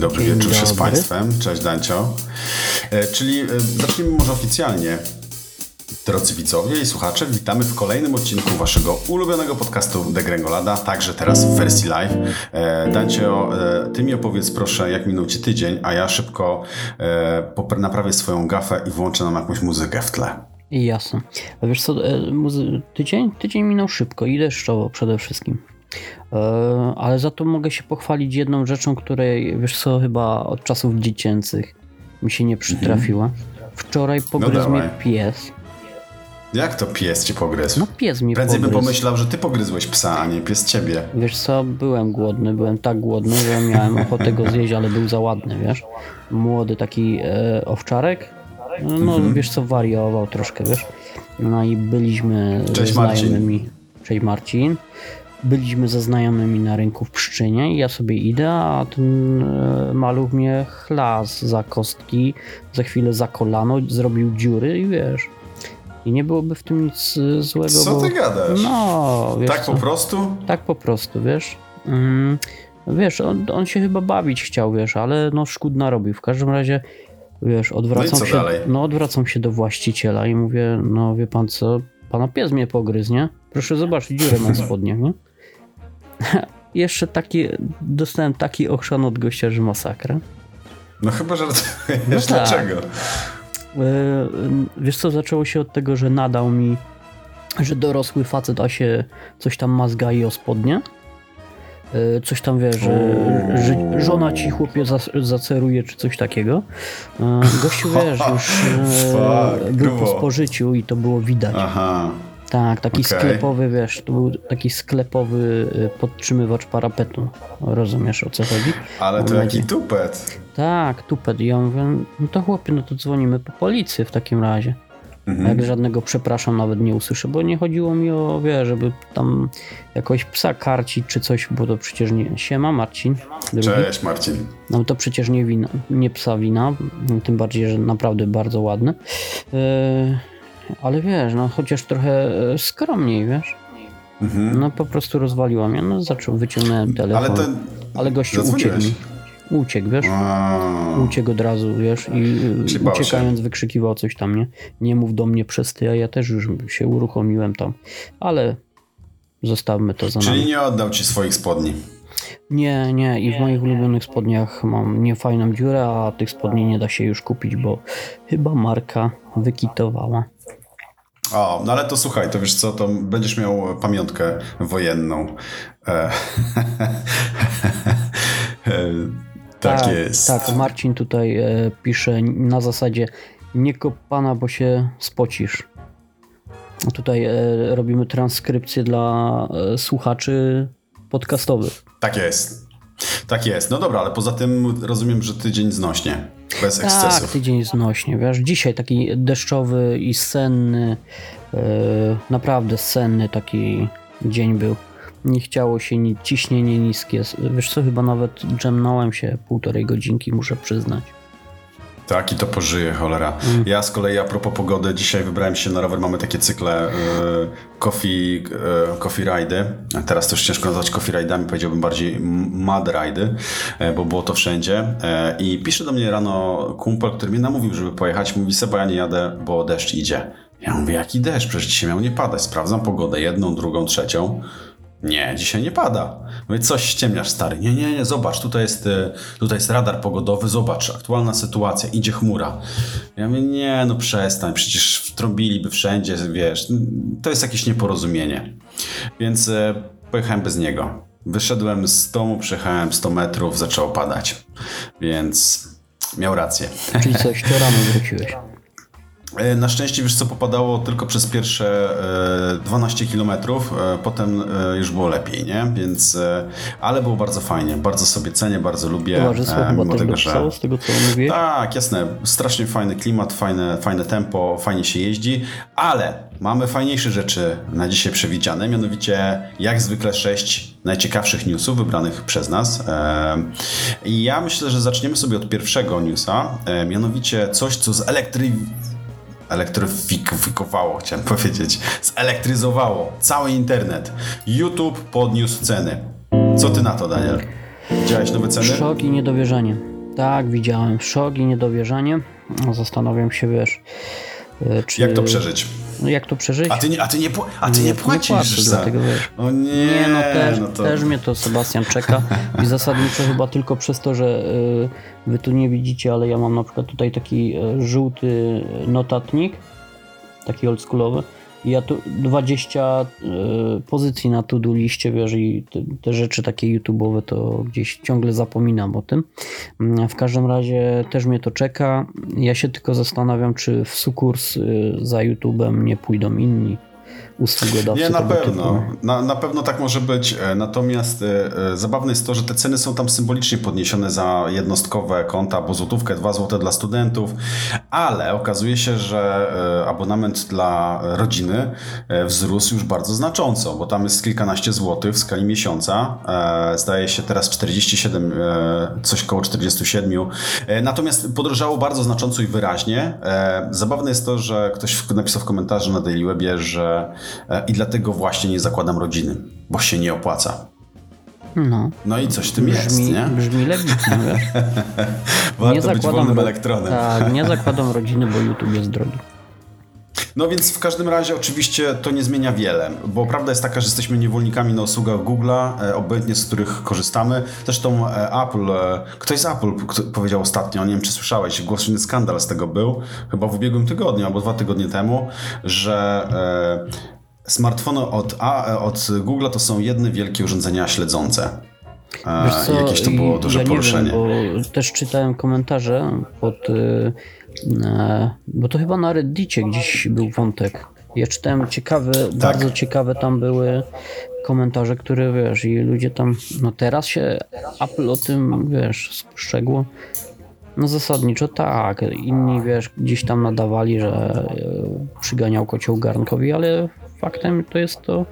Dobry Dzień wieczór dobry. się z Państwem. Cześć Dancio. E, czyli e, zacznijmy może oficjalnie. Drodzy widzowie i słuchacze, witamy w kolejnym odcinku waszego ulubionego podcastu Degrengolada, także teraz w wersji live. E, Dancio, e, ty mi opowiedz proszę, jak minął ci tydzień, a ja szybko e, naprawię swoją gafę i włączę nam jakąś muzykę w tle. Jasne. A wiesz co, tydzień? Tydzień minął szybko i deszczowo przede wszystkim. E, ale za to mogę się pochwalić jedną rzeczą, której, wiesz co, chyba od czasów dziecięcych mi się nie przytrafiła. Mhm. Wczoraj pogryzł no mnie pies. Jak to pies cię pogryzł? No pies mi Prędzej pogryzł. bym pomyślał, że ty pogryzłeś psa, a nie pies ciebie. Wiesz co, byłem głodny, byłem tak głodny, że miałem ochotę go zjeść, ale był za ładny, wiesz. Młody taki e, owczarek. No, no mhm. wiesz co, wariował troszkę, wiesz. No i byliśmy Cześć, znajomymi. Marcin. Cześć Marcin byliśmy ze znajomymi na rynku w Pszczynie i ja sobie idę, a ten e, maluch mnie chlas za kostki, za chwilę za kolano, zrobił dziury i wiesz... I nie byłoby w tym nic e, złego. Co bo... ty gadasz? No, wiesz Tak co? po prostu? Tak po prostu, wiesz. Mm, wiesz, on, on się chyba bawić chciał, wiesz, ale no szkód narobił. W każdym razie, wiesz, odwracam no się, dalej? no odwracam się do właściciela i mówię, no wie pan co, pana pies mnie pogryzł, nie? Proszę zobaczyć, dziurę na spodniach, nie? Jeszcze taki, dostałem taki ochrzan od gościa, że masakra. No chyba, że no tak. dlaczego? E, wiesz co, zaczęło się od tego, że nadał mi, że dorosły facet, a się coś tam mazgai o spodnie. E, coś tam wie, że, że żona ci chłopie zaceruje, czy coś takiego. E, gościu wiesz, już był po spożyciu i to było widać. Aha. Tak, taki okay. sklepowy, wiesz, to był taki sklepowy y, podtrzymywacz parapetu. Rozumiesz o co chodzi? Ale to jaki tupet. Tak, tupet. I ja mówię, no to chłopie, no to dzwonimy po policję w takim razie. Mhm. Jak żadnego przepraszam nawet nie usłyszę, bo nie chodziło mi o, wie, żeby tam jakoś psa karcić czy coś, bo to przecież nie... Siema, Marcin. Drugi. Cześć, Marcin. No to przecież nie wina, nie psa wina, tym bardziej, że naprawdę bardzo ładny. Yy ale wiesz, no chociaż trochę e, skromniej, wiesz. Mhm. No po prostu rozwaliła mnie, no zaczął, wyciągnąłem telefon. Ale, ten... ale gościu uciekł mi. Uciekł, wiesz? A... Uciekł od razu, wiesz? I Czyli uciekając się. wykrzykiwał coś tam, nie? Nie mów do mnie przez ty, a ja też już się uruchomiłem tam. Ale zostawmy to za Czyli nami. nie oddał ci swoich spodni? Nie, nie. I w moich ulubionych spodniach mam niefajną dziurę, a tych spodni nie da się już kupić, bo chyba marka wykitowała. O, no ale to słuchaj, to wiesz co, to będziesz miał pamiątkę wojenną. E, e, tak, tak, jest. Tak, Marcin tutaj e, pisze na zasadzie nie kop pana, bo się spocisz. Tutaj e, robimy transkrypcję dla e, słuchaczy podcastowych. Tak jest. Tak jest. No dobra, ale poza tym rozumiem, że tydzień znośnie. Bez tak, ekscesów. Tak, tydzień znośnie. Wiesz, dzisiaj taki deszczowy i senny, yy, naprawdę senny taki dzień był. Nie chciało się nic, ciśnienie niskie. Wiesz co, chyba nawet dżemnąłem się półtorej godzinki, muszę przyznać. Tak, i to pożyje, cholera. Mm. Ja z kolei a propos pogody, dzisiaj wybrałem się na rower, mamy takie cykle y, coffee, y, coffee ride'y. Teraz już ciężko nazwać coffee ride'ami, powiedziałbym bardziej mud ride'y, y, bo było to wszędzie. I pisze do mnie rano kumpel, który mnie namówił, żeby pojechać. Mówi, Seba, ja nie jadę, bo deszcz idzie. Ja mówię, jaki deszcz? Przecież dzisiaj miał nie padać. Sprawdzam pogodę, jedną, drugą, trzecią. Nie, dzisiaj nie pada. Mówię, coś ściemniasz, stary. Nie, nie, nie, zobacz, tutaj jest, e, tutaj jest radar pogodowy, zobacz, aktualna sytuacja, idzie chmura. Ja mówię, nie, no przestań, przecież wtrąbiliby wszędzie, wiesz, to jest jakieś nieporozumienie. Więc e, pojechałem bez niego. Wyszedłem z domu, przejechałem 100 metrów, zaczęło padać. Więc miał rację. Czyli coś, to rano wróciłeś. E, na szczęście, wiesz co, popadało tylko przez pierwsze 12 km, potem e, już było lepiej, nie? Więc, e, ale było bardzo fajnie, bardzo sobie cenię, bardzo lubię. Towarzystwo chyba tego, że... z tego co mówię. Tak, jasne, strasznie fajny klimat, fajne, fajne tempo, fajnie się jeździ, ale mamy fajniejsze rzeczy na dzisiaj przewidziane, mianowicie jak zwykle sześć najciekawszych newsów wybranych przez nas. I ja myślę, że zaczniemy sobie od pierwszego newsa, mianowicie coś, co z elektry elektryfikowało, chciałem powiedzieć, zelektryzowało cały internet. YouTube podniósł ceny. Co ty na to, Daniel? Widziałeś nowe ceny? Szok i niedowierzanie. Tak, widziałem. Szok i niedowierzanie. Zastanawiam się, wiesz, czy... Jak to przeżyć? No jak to przeżyć? A ty nie, a ty nie, a ty nie, płacisz płacę, za... dlatego wiesz. O nie, Nie, no też, no to... też mnie to Sebastian czeka i zasadniczo chyba tylko przez to, że y, wy tu nie widzicie, ale ja mam na przykład tutaj taki y, żółty notatnik, taki oldschoolowy ja tu 20 y, pozycji na to-do liście, wiesz, i te, te rzeczy takie YouTube'owe to gdzieś ciągle zapominam o tym. Mm, W każdym razie też mnie to czeka. Ja się tylko zastanawiam, czy w sukurs y, za YouTube'em nie pójdą inni usługodawcy. Nie, na pewno. Na, na pewno tak może być. E, Natomiast e, e, zabawne jest to, że te ceny są tam symbolicznie podniesione za jednostkowe konta, bo złotówkę, 2 złote dla studentów, ale okazuje się, że abonament dla rodziny wzrósł już bardzo znacząco, bo tam jest kilkanaście złotych w skali miesiąca. E, Zdaje się teraz 47, e, coś koło 47. E, Natomiast podrożało bardzo znacząco i wyraźnie. Zabawne jest to, że ktoś napisał w komentarzu na Daily Webie, że i dlatego właśnie nie zakładam rodziny, bo się nie opłaca. No. No i coś w tym jest, Brzmi, nie? brzmi legitnie, wiesz. Warto być wolnym ro- elektronem. Tak, nie zakładam rodziny, bo YouTube jest drogi. No więc w każdym razie oczywiście to nie zmienia wiele, bo prawda jest taka, że jesteśmy niewolnikami na usługach Google'a, e, obojętnie z których korzystamy. Zresztą e, Apple, e, ktoś z Apple powiedział ostatnio, nie wiem czy słyszałeś, głośny skandal z tego był, chyba w ubiegłym tygodniu albo dwa tygodnie temu, że e, smartfony od, A, e, od Google'a to są jedne wielkie urządzenia śledzące. E, co, jakieś to było duże ja poruszenie. Nie wiem, bo też czytałem komentarze pod. e, Bo to chyba na Reddicie gdzieś był wątek. Ja czytałem ciekawe, Tak. bardzo ciekawe tam były komentarze, które wiesz, i ludzie tam. No teraz się Apple o tym wiesz, spostrzegło. No zasadniczo tak. Inni wiesz, gdzieś tam nadawali, że przyganiał kocioł garnkowi, ale faktem to jest to,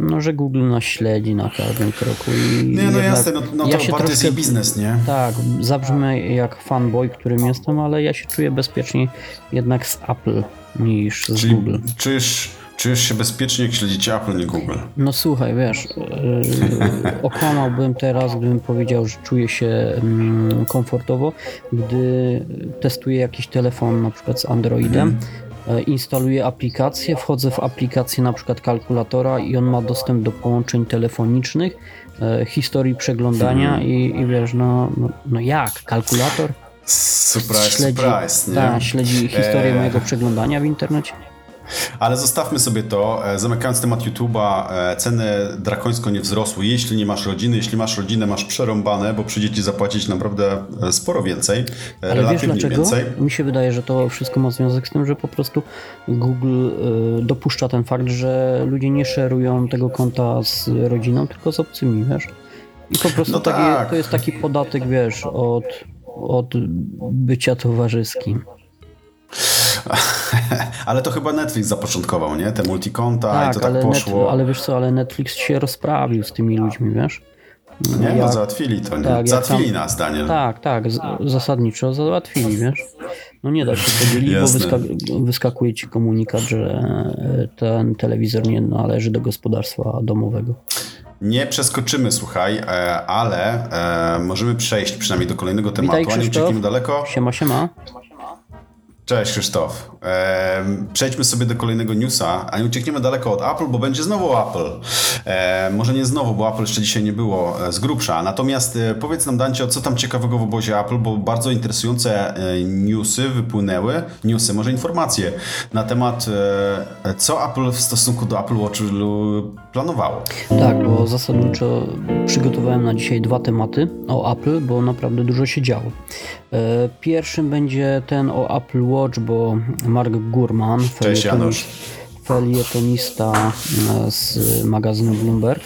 no, że Google nas śledzi na każdym kroku i Nie, no jasne, no, no ja to się jej troszkę- biznes, nie? Tak, zabrzmę jak fanboy, którym jestem, ale ja się czuję bezpieczniej jednak z Apple niż z Czyli Google. czujesz, czujesz się bezpiecznie, jak śledzicie Apple, nie Google. No słuchaj, wiesz, yy, okłamałbym teraz, gdybym powiedział, że czuję się mm, komfortowo, gdy testuję jakiś telefon na przykład z Androidem, e, instaluję aplikację, wchodzę w aplikację na przykład kalkulatora i on ma dostęp do połączeń telefonicznych, e, historii przeglądania i, i wiesz, no, no, no jak, kalkulator? Surprise, surprise, nie? tak, śledzi historię Eee. mojego przeglądania w internecie. Ale zostawmy sobie to. E, Zamykając temat YouTube'a, e, ceny drakońsko nie wzrosły. Jeśli nie masz rodziny, jeśli masz rodzinę, masz przerąbane, bo przyjdzie ci zapłacić naprawdę e, sporo więcej, Ale wiesz relatywnie dlaczego? więcej. Mi się wydaje, że to wszystko ma związek z tym, że po prostu Google dopuszcza ten fakt, że ludzie nie szerują tego konta z rodziną, tylko z obcymi, wiesz? I po prostu No taki, tak. to jest taki podatek, wiesz, od, od bycia towarzyskim. Ale to chyba Netflix zapoczątkował, nie? Te multikonta i Tak, to tak ale, poszło. Net, ale wiesz co, ale Netflix się rozprawił z tymi ludźmi, wiesz? nie? No jak- załatwili to, nie? tak, załatwili tam- nas, Daniel. Tak, tak, z, zasadniczo załatwili, wiesz? No nie da się podzielić, bo Jasne. wyska wyskakuje ci komunikat, że e, ten telewizor nie należy do gospodarstwa domowego. Nie przeskoczymy, słuchaj, e, ale e, możemy przejść przynajmniej do kolejnego tematu, Witaj, a nie uciekniemy daleko. Siema, siema. Cześć Krzysztof. Przejdźmy sobie do kolejnego newsa, a nie uciekniemy daleko od Apple, bo będzie znowu Apple. Może nie znowu, bo Apple jeszcze dzisiaj nie było e, z grubsza. Natomiast e, powiedz nam, Dancio, co tam ciekawego w obozie Apple, bo bardzo interesujące e, newsy wypłynęły, newsy, może informacje na temat, co Apple w stosunku do Apple Watch planowało. Tak, bo zasadniczo przygotowałem na dzisiaj dwa tematy o Apple, bo naprawdę dużo się działo. E, Pierwszym będzie ten o Apple Watch, bo Mark Gurman, Cześć, Janusz. felietonista e, z magazynu Bloomberg,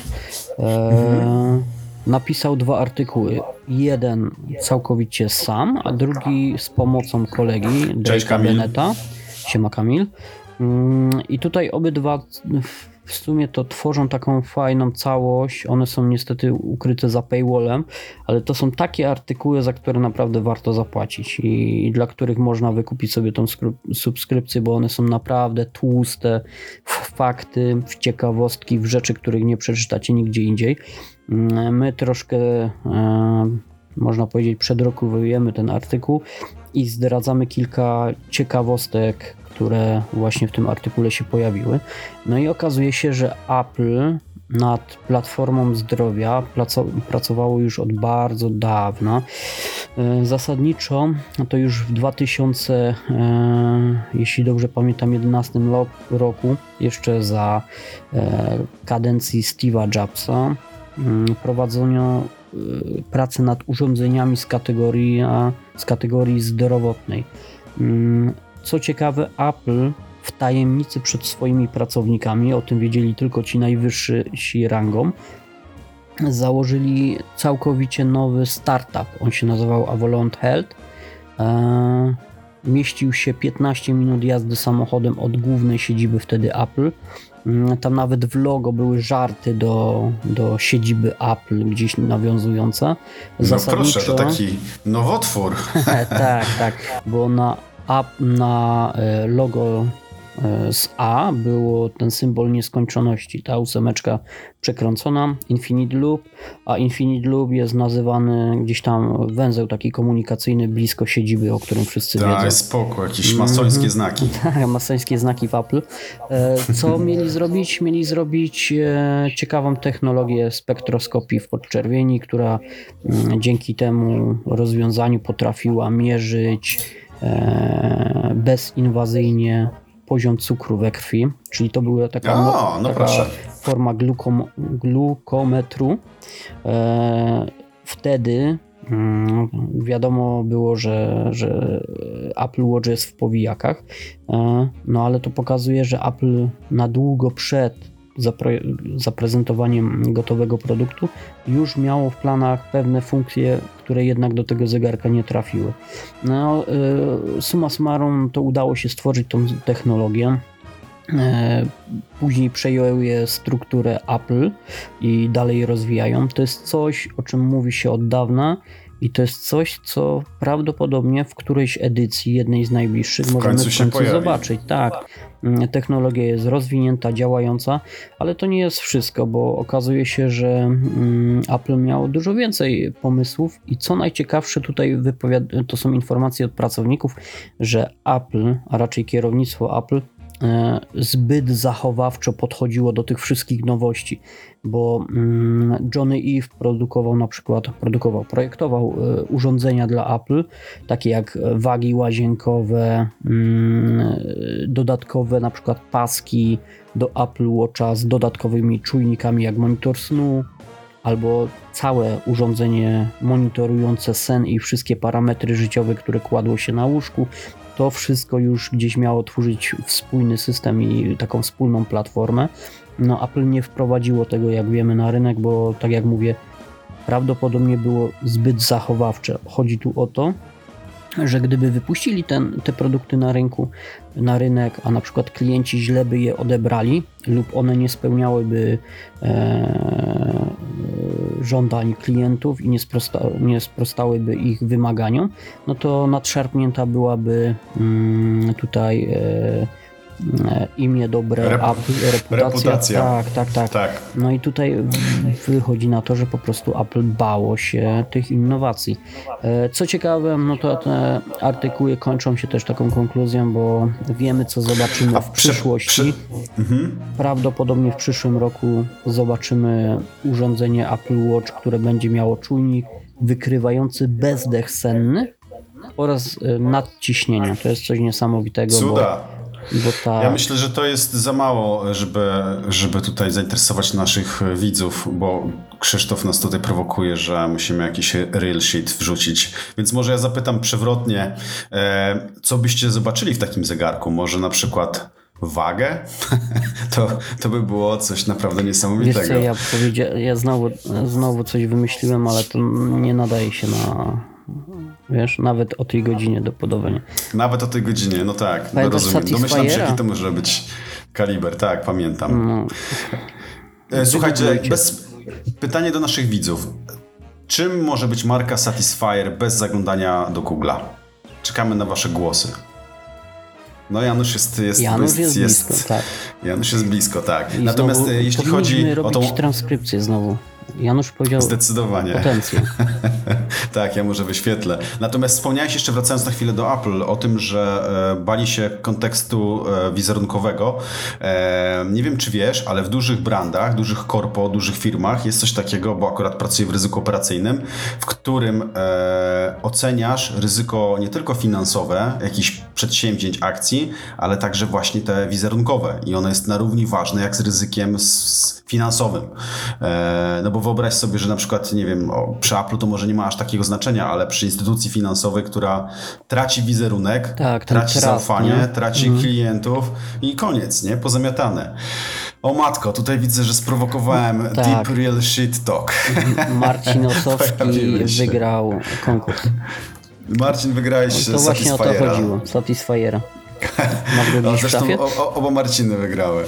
e, napisał dwa artykuły. Jeden całkowicie sam, a drugi z pomocą kolegi Cześć, Drake'a. Beneta. Siema Kamil. Mm, I tutaj obydwa w sumie to tworzą taką fajną całość. One są niestety ukryte za paywallem, ale to są takie artykuły, za które naprawdę warto zapłacić i, i dla których można wykupić sobie tą subskrypcję, bo one są naprawdę tłuste w fakty, w ciekawostki, w rzeczy, których nie przeczytacie nigdzie indziej. Mm, My troszkę e, można powiedzieć, przedrokowujemy ten artykuł i zdradzamy kilka ciekawostek, które właśnie w tym artykule się pojawiły. No i okazuje się, że Apple nad platformą zdrowia pracowało już od bardzo dawna. E, zasadniczo to już w 2000, e, jeśli dobrze pamiętam, 11 roku, jeszcze za e, kadencji Steve'a Jobsa, prowadzono pracę nad urządzeniami z kategorii, z kategorii zdrowotnej. Mm, co ciekawe, Apple w tajemnicy przed swoimi pracownikami, o tym wiedzieli tylko ci najwyżsi rangą, założyli całkowicie nowy startup. On się nazywał Avalon Health. Eee, mieścił się 15 minut jazdy samochodem od głównej siedziby wtedy Apple. Mm, tam nawet w logo były żarty do, do siedziby Apple, gdzieś nawiązujące. No proszę, to taki nowotwór. tak, tak, bo na, na e, logo z A było ten symbol nieskończoności, ta ósemeczka przekręcona, Infinite Loop, a Infinite Loop jest nazywany gdzieś tam węzeł taki komunikacyjny blisko siedziby, o którym wszyscy Ta, wiedzą. Tak, spoko, jakieś masońskie mm -hmm. znaki. Tak, masońskie znaki w Apple. E, co mieli zrobić? Mieli zrobić e, ciekawą technologię spektroskopii w podczerwieni, która mm, dzięki temu rozwiązaniu potrafiła mierzyć bezinwazyjnie poziom cukru we krwi, czyli to była taka, o, no taka forma glukom, glukometru. E, wtedy mm, wiadomo było, że, że Apple Watch jest w powijakach, e, no ale to pokazuje, że Apple na długo przed zapre zaprezentowaniem gotowego produktu, już miało w planach pewne funkcje, które jednak do tego zegarka nie trafiły. No, y, summa summarum to udało się stworzyć tą technologię. E, później przejęły je strukturę Apple i dalej rozwijają. To jest coś, o czym mówi się od dawna i to jest coś, co prawdopodobnie w którejś edycji, jednej z najbliższych, w możemy w końcu zobaczyć. Tak, technologia jest rozwinięta, działająca, ale to nie jest wszystko, bo okazuje się, że mm, Apple miało dużo więcej pomysłów i co najciekawsze tutaj to są informacje od pracowników, że Apple, a raczej kierownictwo Apple zbyt zachowawczo podchodziło do tych wszystkich nowości, bo mm, Johnny Eve produkował na przykład, produkował, projektował e, urządzenia dla Apple, takie jak wagi łazienkowe, mm, dodatkowe na przykład paski do Apple Watcha z dodatkowymi czujnikami jak monitor snu, albo całe urządzenie monitorujące sen i wszystkie parametry życiowe, które kładło się na łóżku, to wszystko już gdzieś miało tworzyć spójny system i taką wspólną platformę. No Apple nie wprowadziło tego, jak wiemy, na rynek, bo tak jak mówię, prawdopodobnie było zbyt zachowawcze. Chodzi tu o to, że gdyby wypuścili ten, te produkty na rynku, na rynek, a na przykład klienci źle by je odebrali lub one nie spełniałyby e, żądań klientów i nie, sprosta, nie sprostałyby ich wymaganiom, no to nadszarpnięta byłaby mm, tutaj e, imię dobre, Rep reputacja. reputacja. Tak, tak, tak, tak. No i tutaj wychodzi na to, że po prostu Apple bało się tych innowacji. E, co ciekawe, no to te artykuły kończą się też taką konkluzją, bo wiemy, co zobaczymy w przyszłości. Przy... Mhm. Prawdopodobnie w przyszłym roku zobaczymy urządzenie Apple Watch, które będzie miało czujnik wykrywający bezdech senny oraz e, nadciśnienia. To jest coś niesamowitego. Cuda. Bo ta... Ja myślę, że to jest za mało, żeby, żeby tutaj zainteresować naszych widzów, bo Krzysztof nas tutaj prowokuje, że musimy jakiś real sheet wrzucić. Więc może ja zapytam przewrotnie, e, co byście zobaczyli w takim zegarku? Może na przykład wagę? to, to by było coś naprawdę niesamowitego. Wiesz co, ja, powiedzia- ja znowu, znowu coś wymyśliłem, ale to nie nadaje się na, Wiesz, nawet o tej godzinie do podawania. Nawet o tej godzinie, no tak. no rozumiem. Domyślam się, jaki to może być kaliber. Tak, pamiętam. No. E, słuchajcie, bez... pytanie do naszych widzów. Czym może być marka Satisfyer bez zaglądania do Google'a? Czekamy na wasze głosy. No Janusz jest, jest, Janusz jest, jest blisko, tak. Janusz jest blisko, tak. I Natomiast e, jeśli chodzi o tą transkrypcję znowu. Janusz powiedział Zdecydowanie. potencjał. tak, ja może wyświetlę. Natomiast wspomniałeś jeszcze, wracając na chwilę do Apple, o tym, że e, bali się kontekstu e, wizerunkowego. E, nie wiem, czy wiesz, ale w dużych brandach, dużych korpo, dużych firmach jest coś takiego, bo akurat pracuję w ryzyku operacyjnym, w którym oceniasz ryzyko nie tylko finansowe, jakichś przedsięwzięć, akcji, ale także właśnie te wizerunkowe. I ono jest na równi ważne jak z ryzykiem finansowym. No bo wyobraź sobie, że na przykład, nie wiem, przy Apple to może nie ma aż takiego znaczenia, ale przy instytucji finansowej, która traci wizerunek, Tak, traci zaufanie, nie? traci klientów i koniec, nie? Pozamiatane. O matko, tutaj widzę, że sprowokowałem Tak. deep real shit talk. Marcin Osowski wygrał konkurs. Marcin, wygrałeś To właśnie o to chodziło. Satisfiera. No, zresztą o, o, oba Marciny wygrały.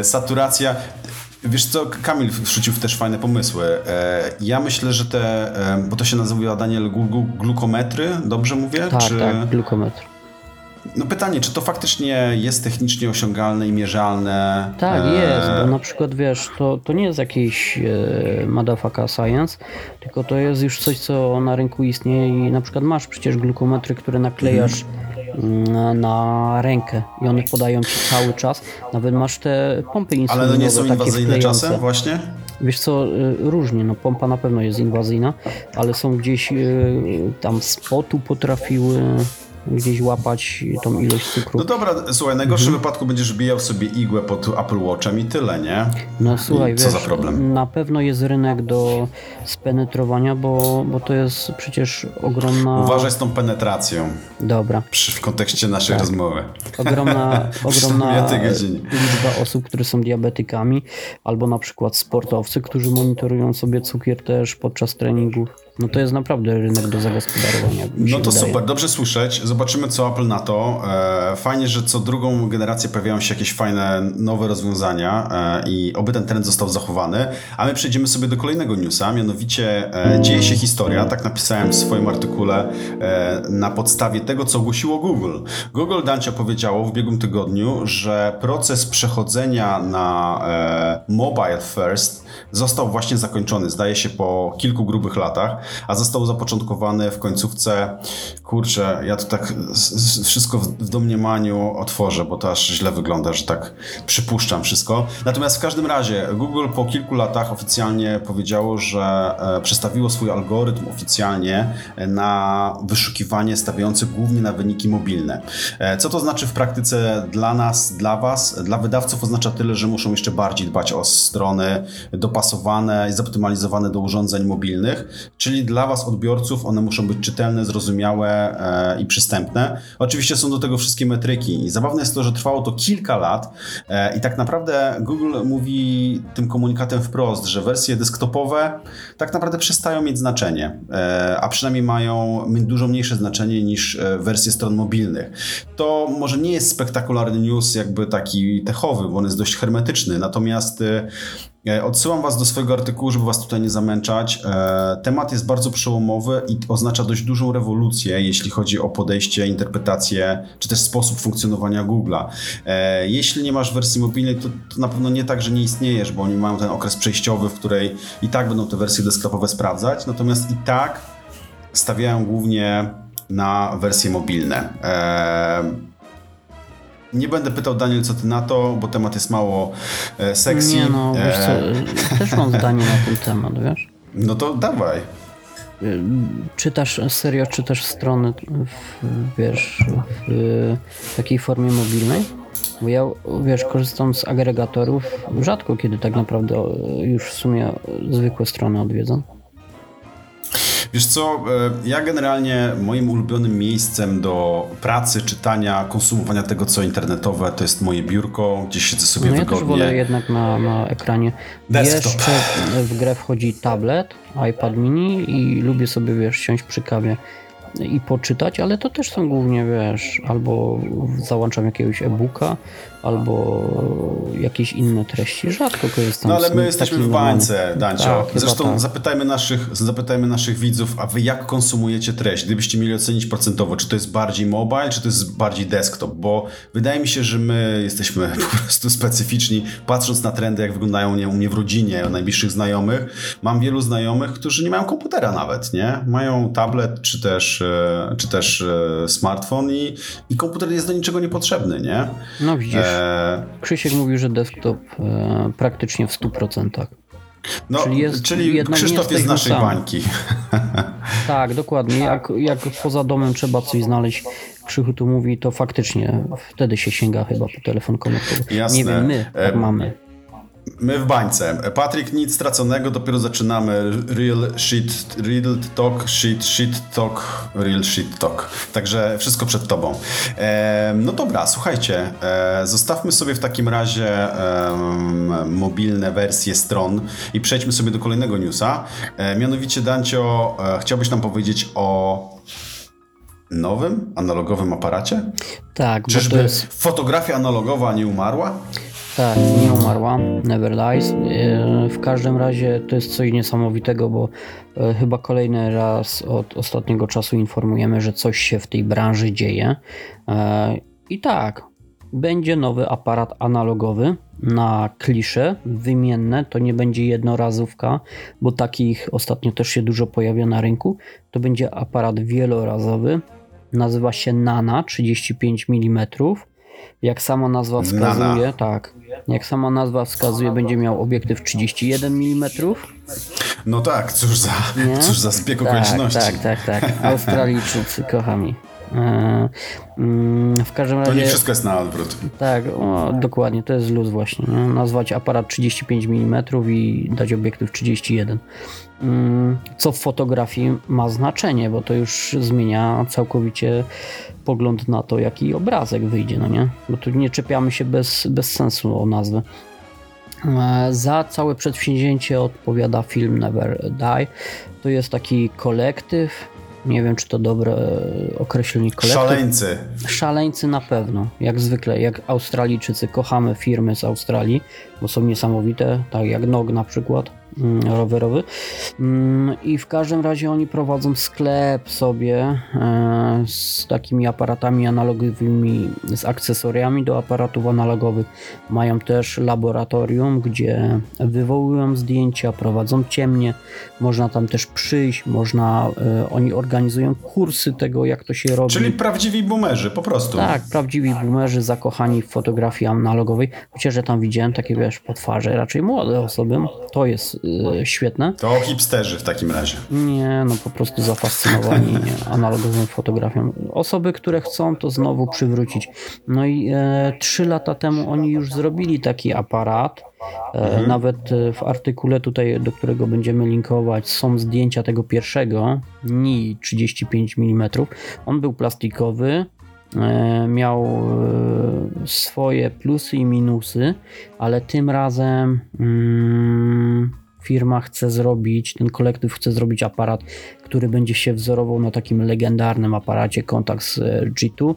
E, saturacja. Wiesz co, Kamil wrzucił też fajne pomysły. E, ja myślę, że te, e, bo to się nazywa Daniel glu, glu, glukometry, dobrze mówię? Tak, czy... tak, glukometr. No pytanie, czy to faktycznie jest technicznie osiągalne i mierzalne? Tak, E, jest, bo na przykład wiesz, to, to nie jest jakiś e, motherfucker science, tylko to jest już coś, co na rynku istnieje i na przykład masz przecież glukometry, które naklejasz mm, na rękę i one podają ci cały czas. Nawet masz te pompy Ale insulinowe, one nie są takie inwazyjne czasem właśnie? Wiesz co, y, różnie, no pompa na pewno jest inwazyjna, ale są gdzieś y, tam z potu potrafiły gdzieś łapać tą ilość cukru. No dobra, słuchaj, w najgorszym Mhm. wypadku będziesz wbijał sobie igłę pod Apple Watchem i tyle, nie? No słuchaj, I co wiesz, za problem? na pewno jest rynek do spenetrowania, bo, bo to jest przecież ogromna... Uważaj z tą penetracją Dobra. przy, w kontekście naszej Tak. rozmowy. Ogromna, ogromna liczba osób, które są diabetykami, albo na przykład sportowcy, którzy monitorują sobie cukier też podczas treningów. No to jest naprawdę rynek do zagospodarowania. No to wydaje. super, dobrze słyszeć. Zobaczymy, co Apple na to. E, Fajnie, że co drugą generację pojawiają się jakieś fajne nowe rozwiązania e, i oby ten trend został zachowany. A my przejdziemy sobie do kolejnego newsa, mianowicie e, dzieje się historia, tak napisałem w swoim artykule, na podstawie tego, co ogłosiło Google. Google Dancio powiedziało w ubiegłym tygodniu, że proces przechodzenia na mobile first został właśnie zakończony, zdaje się po kilku grubych latach, a został zapoczątkowany w końcówce, kurczę, ja to tak wszystko w, domniemaniu otworzę, bo to aż źle wygląda, że tak przypuszczam wszystko. Natomiast w każdym razie Google po kilku latach oficjalnie powiedziało, że e, przestawiło swój algorytm oficjalnie na wyszukiwanie stawiające głównie na wyniki mobilne. E, Co to znaczy w praktyce dla nas, dla Was? Dla wydawców oznacza tyle, że muszą jeszcze bardziej dbać o strony dopasowane i zoptymalizowane do urządzeń mobilnych, czyli dla Was, odbiorców, one muszą być czytelne, zrozumiałe e, i przystępne. Oczywiście są do tego wszystkie metryki i zabawne jest to, że trwało to kilka lat e, i tak naprawdę Google mówi tym komunikatem wprost, że wersje desktopowe tak naprawdę przestają mieć znaczenie, e, a przynajmniej mają dużo mniejsze znaczenie niż e, wersje stron mobilnych. To może nie jest spektakularny news jakby taki techowy, bo on jest dość hermetyczny, natomiast E, Odsyłam Was do swojego artykułu, żeby Was tutaj nie zamęczać. E, Temat jest bardzo przełomowy i oznacza dość dużą rewolucję, jeśli chodzi o podejście, interpretację, czy też sposób funkcjonowania Google'a. E, Jeśli nie masz wersji mobilnej, to, to na pewno nie tak, że nie istniejesz, bo oni mają ten okres przejściowy, w której i tak będą te wersje desktopowe sprawdzać, natomiast i tak stawiają głównie na wersje mobilne. Nie będę pytał, Daniel, co ty na to, bo temat jest mało e, sexy. Nie no, wiesz co, E, też mam zdanie na ten temat, wiesz? no to dawaj. Y, Czytasz, serio czytasz strony, w, wiesz, w takiej formie mobilnej? Bo ja, wiesz, korzystam z agregatorów, rzadko kiedy tak naprawdę już w sumie zwykłe strony odwiedzam. Wiesz co, e, ja generalnie moim ulubionym miejscem do pracy, czytania, konsumowania tego, co internetowe, to jest moje biurko, gdzie siedzę sobie No ja też wygodnie. wolę jednak na, na ekranie. Desktop. Jeszcze w grę wchodzi tablet, iPad mini i lubię sobie, wiesz, siąść przy kawie i poczytać, ale to też są głównie, wiesz, albo załączam jakiegoś e-booka, albo jakieś inne treści. Rzadko korzystam No ale z my jesteśmy w bańce. Dancio. Tak, Zresztą tak. zapytajmy, naszych, zapytajmy naszych widzów, a wy jak konsumujecie treść? Gdybyście mieli ocenić procentowo, czy to jest bardziej mobile, czy to jest bardziej desktop? Bo wydaje mi się, że my jesteśmy po prostu specyficzni, patrząc na trendy, jak wyglądają nie, u mnie w rodzinie, u najbliższych znajomych. Mam wielu znajomych, którzy nie mają komputera nawet, nie? Mają tablet, czy też, e, czy też e, smartfon i, i komputer jest do niczego niepotrzebny, nie? No widzisz, E, Krzysiek mówił, że desktop e, praktycznie w 100%. no, Czyli jest- czyli Krzysztof jest z naszej sami. bańki. Tak, dokładnie. Jak, jak poza domem trzeba coś znaleźć, Krzychu tu mówi, to faktycznie wtedy się sięga chyba po telefon komórkowy. Jasne. Nie wiem, my tak mamy. My w bańce. Patryk, nic straconego, dopiero zaczynamy. Real shit, real talk, shit, shit talk, real shit talk. Także wszystko przed tobą. E, no dobra, słuchajcie, e, zostawmy sobie w takim razie e, mobilne wersje stron i przejdźmy sobie do kolejnego newsa. E, mianowicie, Dancio, e, chciałbyś nam powiedzieć o nowym, analogowym aparacie? Tak, Czyżby jest fotografia analogowa nie umarła? Tak, nie umarła, never dies. E, W każdym razie to jest coś niesamowitego, bo e, chyba kolejny raz od ostatniego czasu informujemy, że coś się w tej branży dzieje. E, I tak, będzie nowy aparat analogowy na klisze wymienne. To nie będzie jednorazówka, bo takich ostatnio też się dużo pojawia na rynku. To będzie aparat wielorazowy. Nazywa się Nana 35 mm. Jak sama nazwa wskazuje, Nana. tak. Jak sama nazwa wskazuje, będzie miał obiektyw 31 mm. No tak, cóż za, Nie? cóż za zbieg Tak, okoliczności. tak, tak, tak. Australijczycy, kochani. E, mm, w każdym To razie. nie wszystko jest na odwrót. Tak, o, dokładnie, to jest luz właśnie. Nie? Nazwać aparat 35 mm i dać obiektyw 31. Co w fotografii ma znaczenie, bo to już zmienia całkowicie pogląd na to, jaki obrazek wyjdzie, no nie? Bo tu nie czepiamy się bez, bez sensu o nazwę. E, Za całe przedsięwzięcie odpowiada film Never Die. To jest taki kolektyw. Nie wiem, czy to dobre e, określenie kolektyw. Szaleńcy. Szaleńcy na pewno, jak zwykle, jak Australijczycy, kochamy firmy z Australii, bo są niesamowite, tak jak NOG na przykład, rowerowy. Mm, I w każdym razie oni prowadzą sklep sobie e, z takimi aparatami analogowymi, z akcesoriami do aparatów analogowych. Mają też laboratorium, gdzie wywołują zdjęcia, prowadzą ciemnie, można tam też przyjść, można, e, oni organizują kursy tego, jak to się robi. Czyli prawdziwi boomerzy, po prostu. Tak, prawdziwi boomerzy zakochani w fotografii analogowej. Chociaż ja tam widziałem takie, wiesz, po twarzy raczej młode osoby. To jest y, świetne. To hipsterzy w takim razie. Nie, no po prostu zafascynowani analogową fotografią. Osoby, które chcą to znowu przywrócić. No i e, trzy lata temu oni już zrobili taki aparat. E, Nawet e, w artykule tutaj, do którego będziemy linkować, są zdjęcia tego pierwszego, NI 35 mm. On był plastikowy, miał swoje plusy i minusy, ale tym razem mm, firma chce zrobić, ten kolektyw chce zrobić aparat, który będzie się wzorował na takim legendarnym aparacie Contax e, G2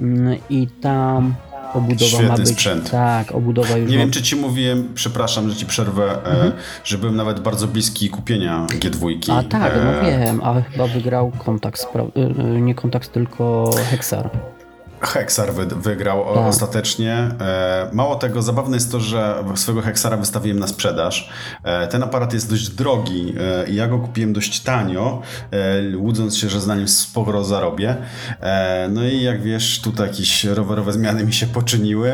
Mm, i tam obudowa Świetny ma być. sprzęt. Tak, obudowa już Nie ma wiem, czy ci mówiłem, przepraszam, że ci przerwę, Mhm. e, że byłem nawet bardzo bliski kupienia G2. A tak, E, no wiem, ale chyba wygrał Contax, pra- y, nie Contax, tylko Hexar. Hexar wy, wygrał Tak. ostatecznie. E, mało tego, zabawne jest to, że swojego Hexara wystawiłem na sprzedaż. E, ten aparat jest dość drogi e, i ja go kupiłem dość tanio, łudząc się, że na nim sporo zarobię. No i jak wiesz, tutaj jakieś rowerowe zmiany mi się poczyniły,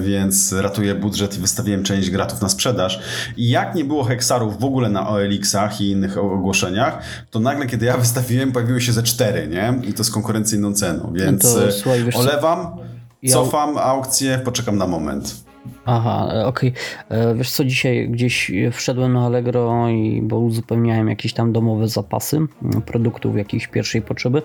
więc ratuję budżet i wystawiłem część gratów na sprzedaż. I jak nie było Hexarów w ogóle na OLX-ach i innych ogłoszeniach, to nagle, kiedy ja wystawiłem, pojawiły się ze cztery, nie? I to z konkurencyjną ceną, więc to, e, słuchaj, wiesz? Olewam, Ja- cofam aukcję, poczekam na moment. Aha, e, okej. E, Wiesz co, dzisiaj gdzieś wszedłem na Allegro, i, bo uzupełniałem jakieś tam domowe zapasy m, produktów jakiejś pierwszej potrzeby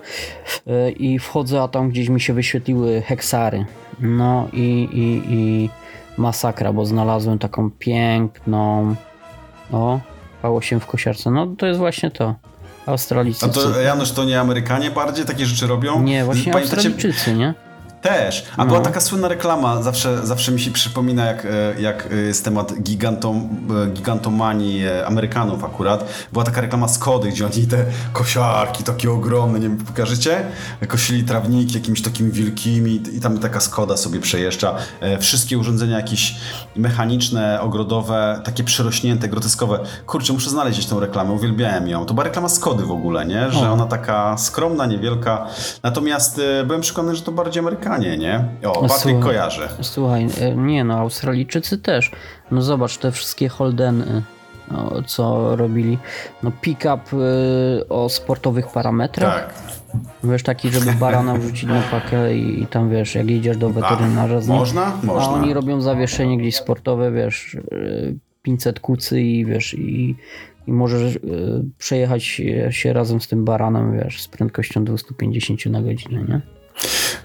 E, i wchodzę, a tam gdzieś mi się wyświetliły heksary. No i, i, i masakra, bo znalazłem taką piękną, o, V8 w kosiarce. No to jest właśnie to. Australijczycy. A to Janusz, to nie Amerykanie bardziej takie rzeczy robią? Nie, właśnie Pamiętacie- Australijczycy, nie? Też. A No. była taka słynna reklama, zawsze, zawsze mi się przypomina, jak, e, jak e, jest temat gigantom, e, gigantomanii Amerykanów akurat. Była taka reklama Skody, gdzie oni te kosiarki takie ogromne, nie wiem, pokażecie? Kosili trawniki jakimiś takimi wielkimi i tam taka Skoda sobie przejeżdża. Wszystkie urządzenia jakieś mechaniczne, ogrodowe, takie przerośnięte, groteskowe. Kurczę, muszę znaleźć tą reklamę, uwielbiałem ją. To była reklama Skody w ogóle, nie? Że ona taka skromna, niewielka. Natomiast byłem przekonany, że to bardziej Amerykanie, nie? O, Patryk Słuchaj. kojarzy. Słuchaj, e, nie no, Australijczycy też. No zobacz, te wszystkie Holdeny, no, co robili. No pick-up y, o sportowych parametrach. Tak. Wiesz, taki, żeby barana wrzucić na pakę i, i tam wiesz, jak jedziesz do weterynarza z nim. można? Można. A oni robią zawieszenie gdzieś sportowe, wiesz, y, 500 kucy i wiesz, i, i możesz y, przejechać się razem z tym baranem, wiesz, z prędkością 250 na godzinę, nie?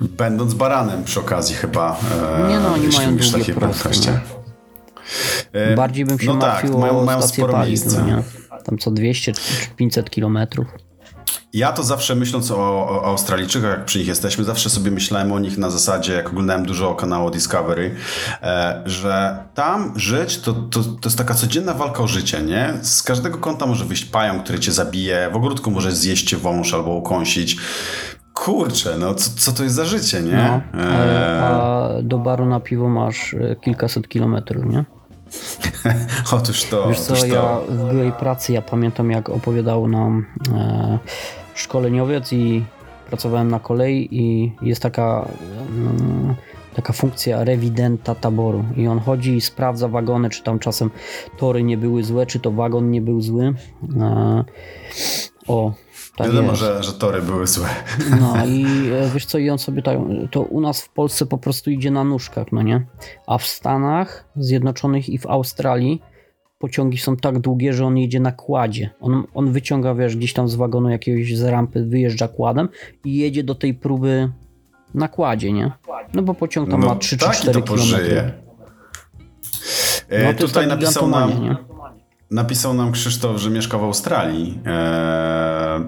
Będąc baranem przy okazji chyba. e, Nie no, oni jeśli mają długie takie prędkości. nie? E, Bardziej bym się no tak, martwił mają, o mają stację sporo paliw, miejsca. no? Tam co 200 czy 500 kilometrów. Ja to zawsze myśląc o, o Australijczykach, jak przy nich jesteśmy, zawsze sobie myślałem o nich na zasadzie, jak oglądałem dużo kanału Discovery, e, że tam żyć to, to, to jest taka codzienna walka o życie, nie? Z każdego kąta może wyjść pająk, który cię zabije, w ogródku może zjeść wąż albo ukąsić. Kurczę, no co, co to jest za życie, nie? No, E, a do baru na piwo masz y, kilkaset kilometrów, nie? otóż to, Wiesz co, otóż to. ja w byłej pracy, ja pamiętam jak opowiadał nam e, szkoleniowiec i pracowałem na kolei i jest taka, mm, taka funkcja rewidenta taboru i on chodzi i sprawdza wagony, czy tam czasem tory nie były złe, czy to wagon nie był zły. E, o, tak Wiadomo, jest. że, że tory były złe. No i e, wiesz co, i on sobie tak, to u nas w Polsce po prostu idzie na nóżkach, no nie? A w Stanach Zjednoczonych i w Australii pociągi są tak długie, że on jedzie na kładzie. On, on wyciąga, wiesz, gdzieś tam z wagonu jakiegoś z rampy, wyjeżdża kładem i jedzie do tej próby na kładzie, nie? No bo pociąg tam No, ma 3 czy taki 4 to pożyje. kilometry. E, No to tutaj napisał nam, nie? Napisał nam Krzysztof, że mieszka w Australii. E,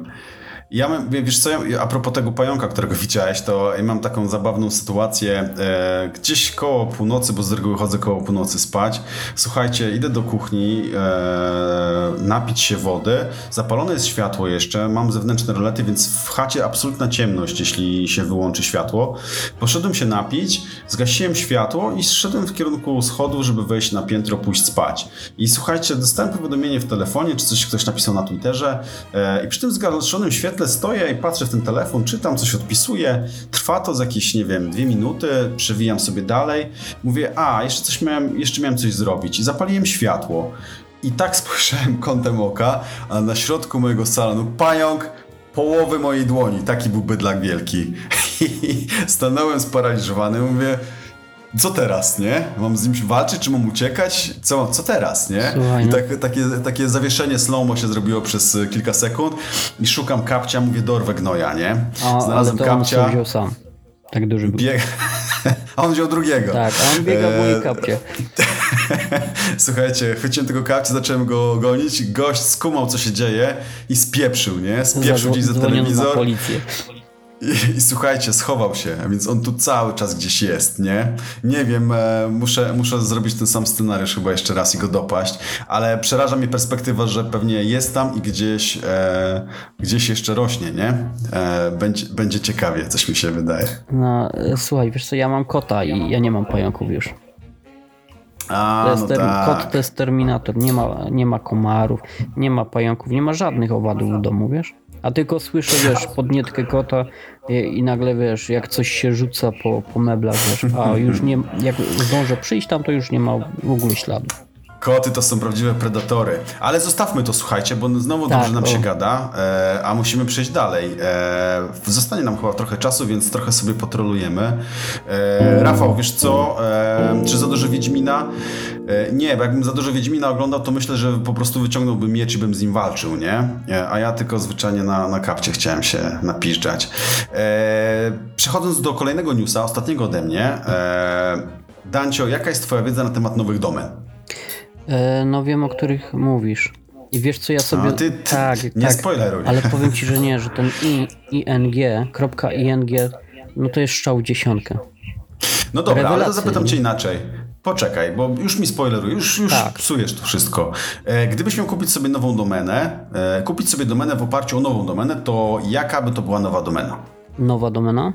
ja mam, wiesz co, ja, a propos tego pająka, którego widziałeś, to ja mam taką zabawną sytuację. E, gdzieś koło północy, bo z reguły chodzę koło północy spać. Słuchajcie, idę do kuchni e, napić się wody. Zapalone jest światło jeszcze, mam zewnętrzne rolety, więc w chacie absolutna ciemność, jeśli się wyłączy światło. Poszedłem się napić, zgasiłem światło i zszedłem w kierunku schodów, żeby wejść na piętro, pójść spać. I słuchajcie, dostałem powiadomienie w telefonie, czy coś ktoś napisał na Twitterze e, i przy tym zgaszonym świetle stoję i patrzę w ten telefon, czytam, coś odpisuję. Trwa to z jakieś, nie wiem, dwie minuty, przewijam sobie dalej. Mówię, a, jeszcze coś miałem, jeszcze miałem coś zrobić i zapaliłem światło. I tak spojrzałem kątem oka, a na środku mojego salonu pająk połowy mojej dłoni. Taki był bydlak wielki. I stanąłem sparaliżowany, mówię, co teraz, nie? Mam z nim walczyć, czy mam uciekać? Co, co teraz, nie? Słuchaj, I no. tak, takie, takie zawieszenie slow się zrobiło przez y, kilka sekund i szukam kapcia, mówię, dorwę gnoja, nie? A, ale Znalazłem to on kapcia, sobie wziął sam. Tak duży był. bieg... a on wziął drugiego. Tak, a on biega w mojej kapcie. Słuchajcie, chwyciłem tego kapcia, zacząłem go gonić, gość skumał, co się dzieje i spieprzył, nie? Spieprzył gdzieś za Dzwoniąc na telewizor. policję. I, I słuchajcie, schował się, więc on tu cały czas gdzieś jest, nie? Nie wiem, e, muszę, muszę zrobić ten sam scenariusz chyba jeszcze raz i go dopaść, ale przeraża mnie perspektywa, że pewnie jest tam i gdzieś, e, gdzieś jeszcze rośnie, nie? E, będzie, będzie ciekawie, coś mi się wydaje. No, e, słuchaj, wiesz co, ja mam kota i ja nie mam pająków już. A, To jest no ter- tak. Kot to jest terminator, nie ma, nie ma komarów, nie ma pająków, nie ma żadnych owadów w domu, wiesz? A tylko słyszę, wiesz, podnietkę kota i, i nagle, wiesz, jak coś się rzuca po, po meblach, wiesz, a już nie, jak zdążę przyjść tam, to już nie ma w ogóle śladu. Koty to są prawdziwe predatory. Ale zostawmy to, słuchajcie, bo znowu Tak, dobrze nam o. się gada, e, a musimy przejść dalej. E, zostanie nam chyba trochę czasu, więc trochę sobie potrolujemy. E, Rafał, wiesz co? E, czy za dużo Wiedźmina? E, nie, bo jakbym za dużo Wiedźmina oglądał, to myślę, że po prostu wyciągnąłbym miecz i bym z nim walczył, nie? E, a ja tylko zwyczajnie na, na kapcie chciałem się napiszczać. E, przechodząc do kolejnego newsa, ostatniego ode mnie. Dancio, jaka jest twoja wiedza na temat nowych domen? No wiem, o których mówisz. I wiesz co ja sobie... A ty, ty tak, nie tak, spoileruj. ale powiem ci, że nie, że ten i, ing, kropka ing, no to jest strzał w dziesiątkę. No dobra, ale to zapytam cię inaczej. Poczekaj, bo już mi spoileruje, już, już Tak. psujesz tu wszystko. E, gdybyś miał kupić sobie nową domenę, e, kupić sobie domenę w oparciu o nową domenę, to jaka by to była nowa domena? Nowa domena.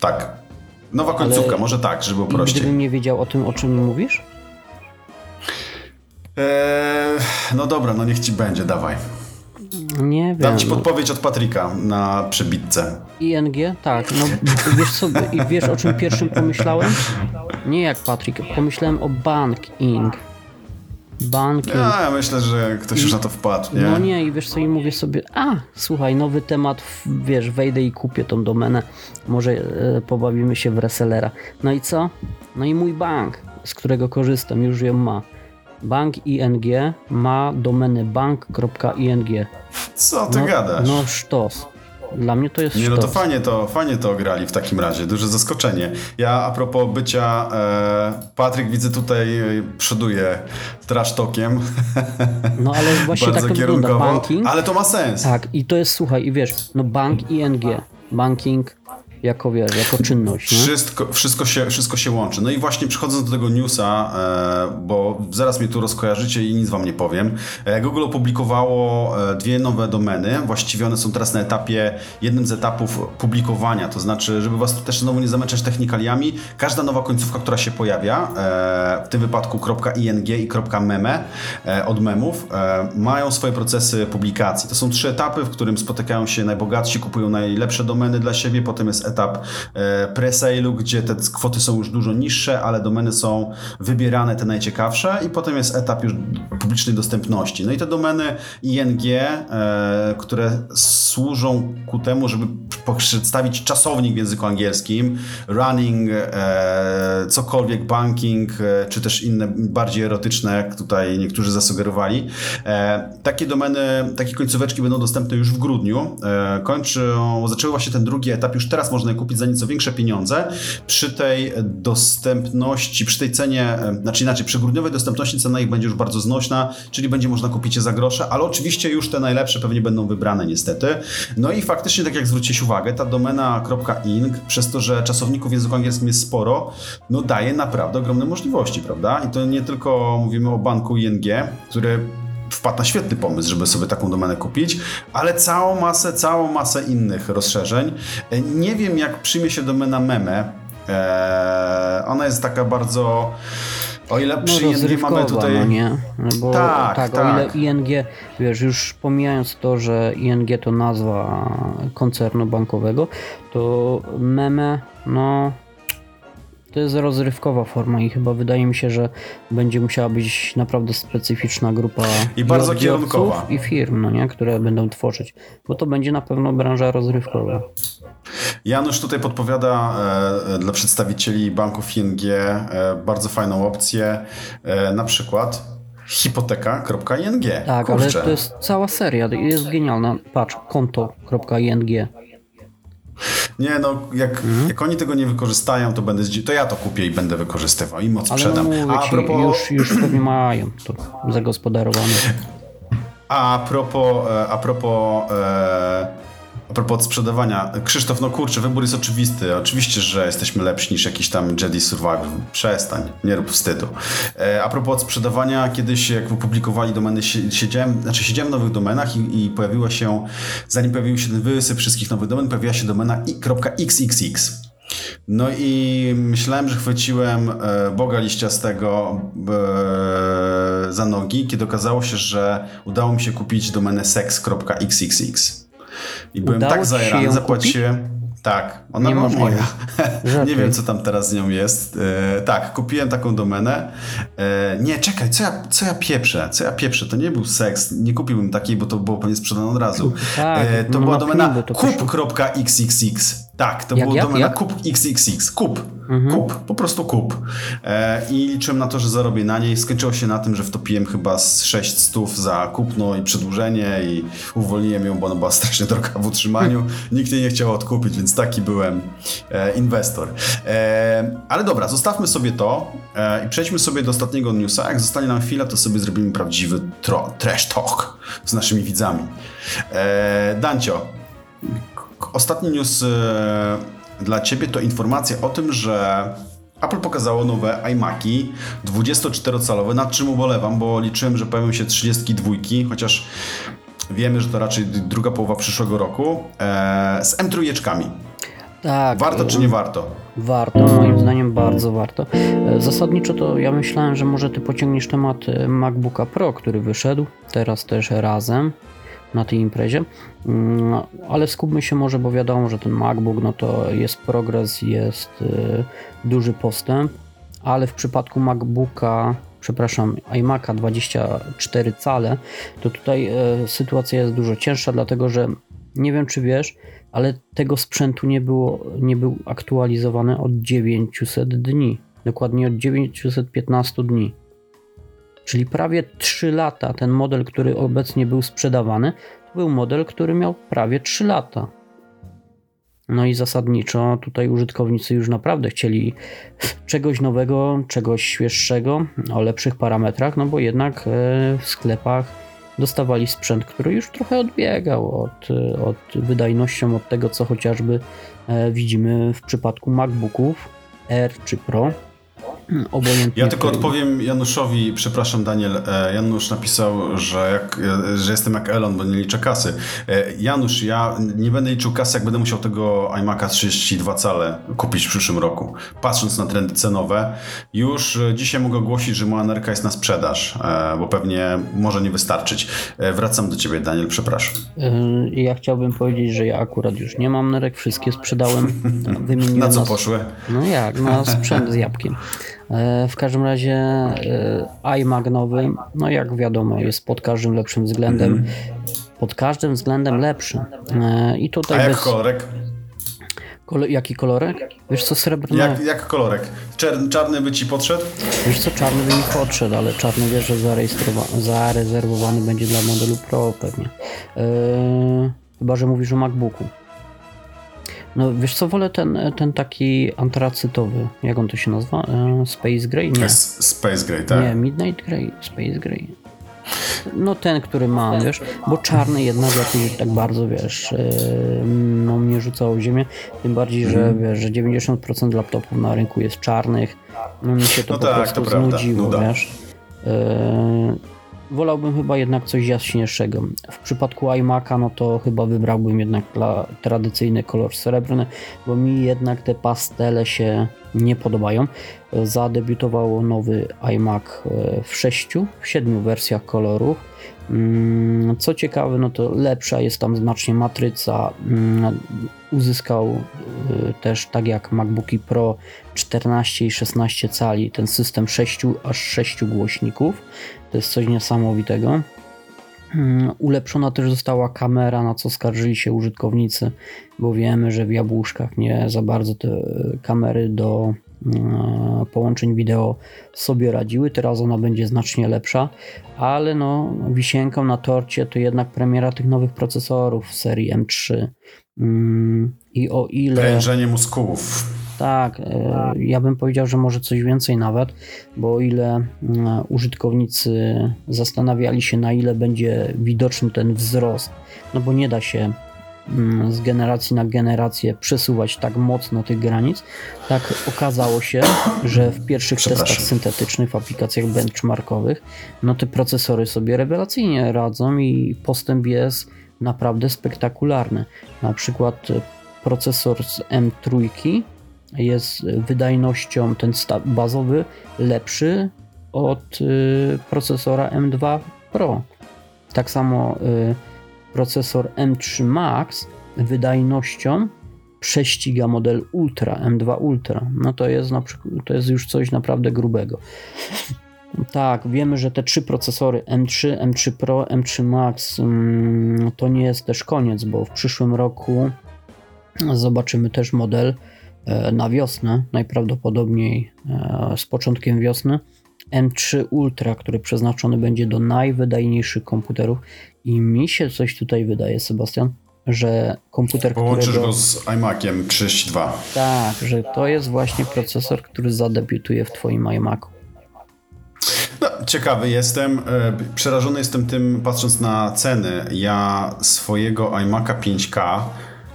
Tak. Nowa końcówka, Ale- może tak, żeby prościej. gdybym nie wiedział o tym, o czym mówisz, E, no dobra, no niech ci będzie, dawaj. Nie wiem. Dam ci podpowiedź od Patryka na przebitce. ING? Tak, no wiesz co, i wiesz o czym pierwszym pomyślałem? Nie jak Patryk, pomyślałem o banking. Banking. Ja, ja myślę, że ktoś już na to wpadł, nie? No nie, i wiesz co, i mówię sobie, a słuchaj, nowy temat, wiesz, wejdę i kupię tą domenę, może e, pobawimy się w resellera. No i co? No i mój bank, z którego korzystam, już ją ma. Bank ING ma domenę bank.ing. Co ty no, gadasz? No sztos. Dla mnie to jest Nie, no sztos. to fajnie to, fajnie to ograli w takim razie, duże zaskoczenie. Ja a propos bycia, e, Patryk widzę tutaj e, przoduje trash talkiem, No ale właśnie tak to wygląda. Banking. ale to ma sens. Tak, i to jest, słuchaj, i wiesz, no bank ING. Banking jako, wiesz, jako czynność, nie? Wszystko, wszystko, się, wszystko się łączy. No i właśnie przechodząc do tego newsa, e, bo zaraz mnie tu rozkojarzycie i nic wam nie powiem. E, Google opublikowało e, dwie nowe domeny. Właściwie one są teraz na etapie, jednym z etapów publikowania. To znaczy, żeby was też znowu nie zamęczać technikaliami, każda nowa końcówka, która się pojawia, w tym wypadku .ing i .meme od memów, mają swoje procesy publikacji. To są trzy etapy, w którym spotykają się najbogatsi, kupują najlepsze domeny dla siebie, potem jest etap e, pre-sale'u, gdzie te kwoty są już dużo niższe, ale domeny są wybierane te najciekawsze i potem jest etap już publicznej dostępności. No i te domeny ING, e, które służą ku temu, żeby przedstawić czasownik w języku angielskim, running, e, cokolwiek, banking, czy też inne bardziej erotyczne, jak tutaj niektórzy zasugerowali. Takie domeny, takie końcóweczki będą dostępne już w grudniu. Kończą, zaczęły właśnie ten drugi etap, już teraz można je kupić za nieco większe pieniądze. Przy tej dostępności, przy tej cenie, znaczy inaczej, przy grudniowej dostępności cena ich będzie już bardzo znośna, czyli będzie można kupić je za grosze, ale oczywiście już te najlepsze pewnie będą wybrane niestety. No i faktycznie, tak jak zwróciłeś uwagę, ta domena .ing, przez to, że czasowników w języku angielskim jest sporo, no daje naprawdę ogromne możliwości, prawda? I to nie tylko mówimy o banku ING, który wpadł na świetny pomysł, żeby sobie taką domenę kupić, ale całą masę, całą masę innych rozszerzeń. E, Nie wiem, jak przyjmie się domena meme. Eee, ona jest taka bardzo... O ile No przy ING rozrywkowa, mamy tutaj... no nie? Bo Tak, tak, o tak. ile ING, wiesz, już pomijając to, że ING to nazwa koncernu bankowego, to meme, no to jest rozrywkowa forma i chyba wydaje mi się, że będzie musiała być naprawdę specyficzna grupa I bardzo kierunkowa. i firm, no nie, które będą tworzyć, bo to będzie na pewno branża rozrywkowa. Janusz tutaj podpowiada e, dla przedstawicieli banków ING e, bardzo fajną opcję, e, na przykład hipoteka.ing. Tak, Kurczę. ale to jest cała seria, jest genialna. Patrz, konto.ing. Nie no, jak, Mhm. jak oni tego nie wykorzystają, to będę to ja to kupię i będę wykorzystywał i moc Ale sprzedam. no mówię a, propos, już, już pewnie mają to zagospodarowane. a propos, e, a propos, e, a propos odsprzedawania. Krzysztof, no kurczę, wybór jest oczywisty. Oczywiście, że jesteśmy lepsi niż jakiś tam Jedi Survivor. Przestań, nie rób wstydu. E, a propos odsprzedawania, kiedyś jak opublikowali domeny, sie- siedziałem, znaczy siedziałem w nowych domenach i, i pojawiła się, zanim pojawił się ten wysyp wszystkich nowych domen, pojawiła się domena i.xxx. No i myślałem, że chwyciłem e, Boga liściastego e, za nogi, kiedy okazało się, że udało mi się kupić domenę sex.xxx. I byłem Udało tak ci się zajarany, zapłaciłem. Tak, ona była Niemożliwe. moja. nie wiem, co tam teraz z nią jest. E, tak, kupiłem taką domenę. E, nie, czekaj, co ja, co ja pieprzę? Co ja pieprzę? To nie był seks. Nie kupiłbym takiej, bo to było pewnie sprzedane od razu. Tak, e, to no była na domena kup.xxx. Tak, to Jak, było jak, domena jak? kup XXX. Kup. Mhm. Kup, po prostu kup. E, I liczyłem na to, że zarobię na niej. Skończyło się na tym, że wtopiłem chyba z 6 stów za kupno i przedłużenie i uwolniłem ją, bo ona była strasznie droga w utrzymaniu. Nikt jej nie chciał odkupić, więc taki byłem e, inwestor. E, ale dobra, zostawmy sobie to e, i przejdźmy sobie do ostatniego newsa. Jak zostanie nam chwila, to sobie zrobimy prawdziwy tro, trash talk z naszymi widzami. E, Dancio, ostatni news e, dla Ciebie to informacja o tym, że Apple pokazało nowe iMaki 24-calowe, nad czym ubolewam, bo liczyłem, że pojawią się 32, chociaż wiemy, że to raczej druga połowa przyszłego roku, e, z M3. Tak. Warto czy nie warto? Warto, moim zdaniem bardzo warto. E, Zasadniczo to ja myślałem, że może ty pociągniesz temat MacBooka Pro, który wyszedł, teraz też razem na tej imprezie, Mm, ale skupmy się może, bo wiadomo, że ten MacBook no to jest progres, jest e, duży postęp, ale w przypadku MacBooka, przepraszam, iMac'a 24 cale, to tutaj e, sytuacja jest dużo cięższa, dlatego że nie wiem czy wiesz, ale tego sprzętu nie, było, nie był aktualizowany od 900 dni. Dokładnie od 915 dni. Czyli prawie 3 lata ten model, który obecnie był sprzedawany, był model, który miał prawie 3 lata. No i zasadniczo tutaj użytkownicy już naprawdę chcieli czegoś nowego, czegoś świeższego, o lepszych parametrach, no bo jednak e, w sklepach dostawali sprzęt, który już trochę odbiegał od, od wydajnością od tego, co chociażby e, widzimy w przypadku MacBooków R czy Pro. Obojętnie Ja tylko który- odpowiem Januszowi, przepraszam Daniel, e, Janusz napisał, że, jak, e, że jestem jak Elon, bo nie liczę kasy. E, Janusz, ja nie będę liczył kasy, jak będę musiał tego iMac'a 32 cale kupić w przyszłym roku. Patrząc na trendy cenowe, już dzisiaj mogę ogłosić, że moja nerka jest na sprzedaż, bo pewnie może nie wystarczyć. Wracam do ciebie Daniel, przepraszam. Ja chciałbym powiedzieć, że ja akurat już nie mam nerek, wszystkie sprzedałem. Wymieniłem Na co nas- poszły? No jak, na sprzęt z jabłkiem. E, W każdym razie e, iMac nowy, no jak wiadomo, jest pod każdym lepszym względem. Pod każdym względem lepszy. E, I A tutaj jak bez... kolorek? Kole... Jaki kolorek? Wiesz co, srebrny... Jak, jak kolorek? Czer, czarny by ci podszedł? Wiesz co, czarny by mi podszedł, ale czarny wiesz, że zarezerwowany będzie dla modelu Pro pewnie. Eee, chyba, że mówisz o MacBooku. No wiesz co, wolę ten, ten taki antracytowy, jak on to się nazywa? Eee, Space Gray? Nie. Space Gray, tak? Nie, Midnight Grey, Space Grey. No ten, który mam, wiesz, bo czarny jednak jakiś tak bardzo, wiesz, yy, no mnie rzucało w ziemię, tym bardziej, że Mhm. wiesz, że 90% laptopów na rynku jest czarnych, no mi się to No po tak, prostu to znudziło, wiesz. Wolałbym chyba jednak coś jaśniejszego. W przypadku iMac'a, no to chyba wybrałbym jednak tradycyjny kolor srebrny, bo mi jednak te pastele się nie podobają. Zadebiutowało nowy iMac e, w sześciu, w siedmiu wersjach kolorów. Mm, Co ciekawe, no to lepsza jest tam znacznie matryca. Mm, Uzyskał e, też, tak jak MacBooki Pro 14 i 16 cali, ten system 6 aż 6 głośników. To jest coś niesamowitego. Mm, Ulepszona też została kamera, na co skarżyli się użytkownicy, bo wiemy, że w jabłuszkach nie za bardzo te e, kamery do e, połączeń wideo sobie radziły. Teraz ona będzie znacznie lepsza, ale no, wisienką na torcie to jednak premiera tych nowych procesorów serii M3. Mm, I o ile. Prężenie mózgów. Tak, e, ja bym powiedział, że może coś więcej nawet, bo o ile mm, użytkownicy zastanawiali się, na ile będzie widoczny ten wzrost, no bo nie da się mm, z generacji na generację przesuwać tak mocno tych granic, tak okazało się, że w pierwszych testach syntetycznych, w aplikacjach benchmarkowych, no te procesory sobie rewelacyjnie radzą i postęp jest naprawdę spektakularny. Na przykład e, procesor z M3 jest wydajnością ten bazowy lepszy od y, procesora M2 Pro. Tak samo y, procesor M3 Max wydajnością prześciga model Ultra, M2 Ultra. No to jest, na przykład, to jest już coś naprawdę grubego. Tak, wiemy, że te trzy procesory M3, M3 Pro, M3 Max mm, to nie jest też koniec, bo w przyszłym roku Zobaczymy też model na wiosnę, najprawdopodobniej e, z początkiem wiosny. M3 Ultra, który przeznaczony będzie do najwydajniejszych komputerów. I mi się coś tutaj wydaje, Sebastian, że komputer, Połączysz którego... go z iMaciem 32. Tak, że to jest właśnie procesor, który zadebiutuje w twoim iMacu. No, ciekawy jestem. e, Przerażony jestem tym, patrząc na ceny. Ja swojego iMac'a 5K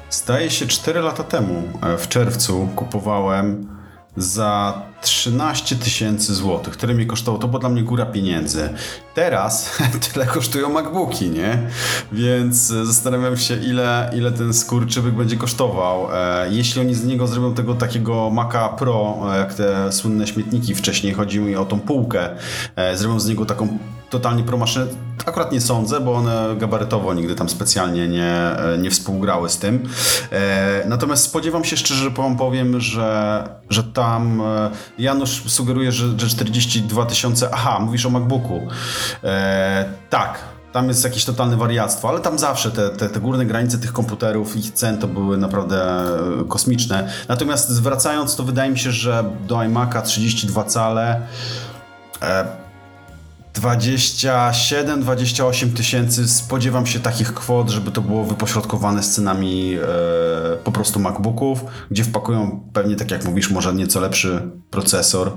zdaje się 4 lata temu, e, w czerwcu, kupowałem za 13 tysięcy złotych, które mi kosztowało. To była dla mnie góra pieniędzy. Teraz tyle kosztują MacBooki, nie? Więc e, zastanawiam się, ile, ile ten skurczybyk będzie kosztował. E, jeśli oni z niego zrobią tego takiego Maca Pro, jak te słynne śmietniki wcześniej, chodzi mi o tą półkę, zrobią z niego taką totalnie pro maszynę. Akurat nie sądzę, bo one gabarytowo nigdy tam specjalnie nie, e, nie współgrały z tym. E, natomiast spodziewam się szczerze, że wam powiem, że, że tam e, Janusz sugeruje, że, że 42 tysiące. Aha, mówisz o MacBooku. Tak. Tam jest jakieś totalne wariactwo, ale tam zawsze te, te, te górne granice tych komputerów, ich cen to były naprawdę kosmiczne. Natomiast zwracając, to wydaje mi się, że do iMac'a 32 cale e, 27-28 tysięcy. Spodziewam się takich kwot, żeby to było wypośrodkowane z cenami e, po prostu MacBooków, gdzie wpakują pewnie, tak jak mówisz, może nieco lepszy procesor.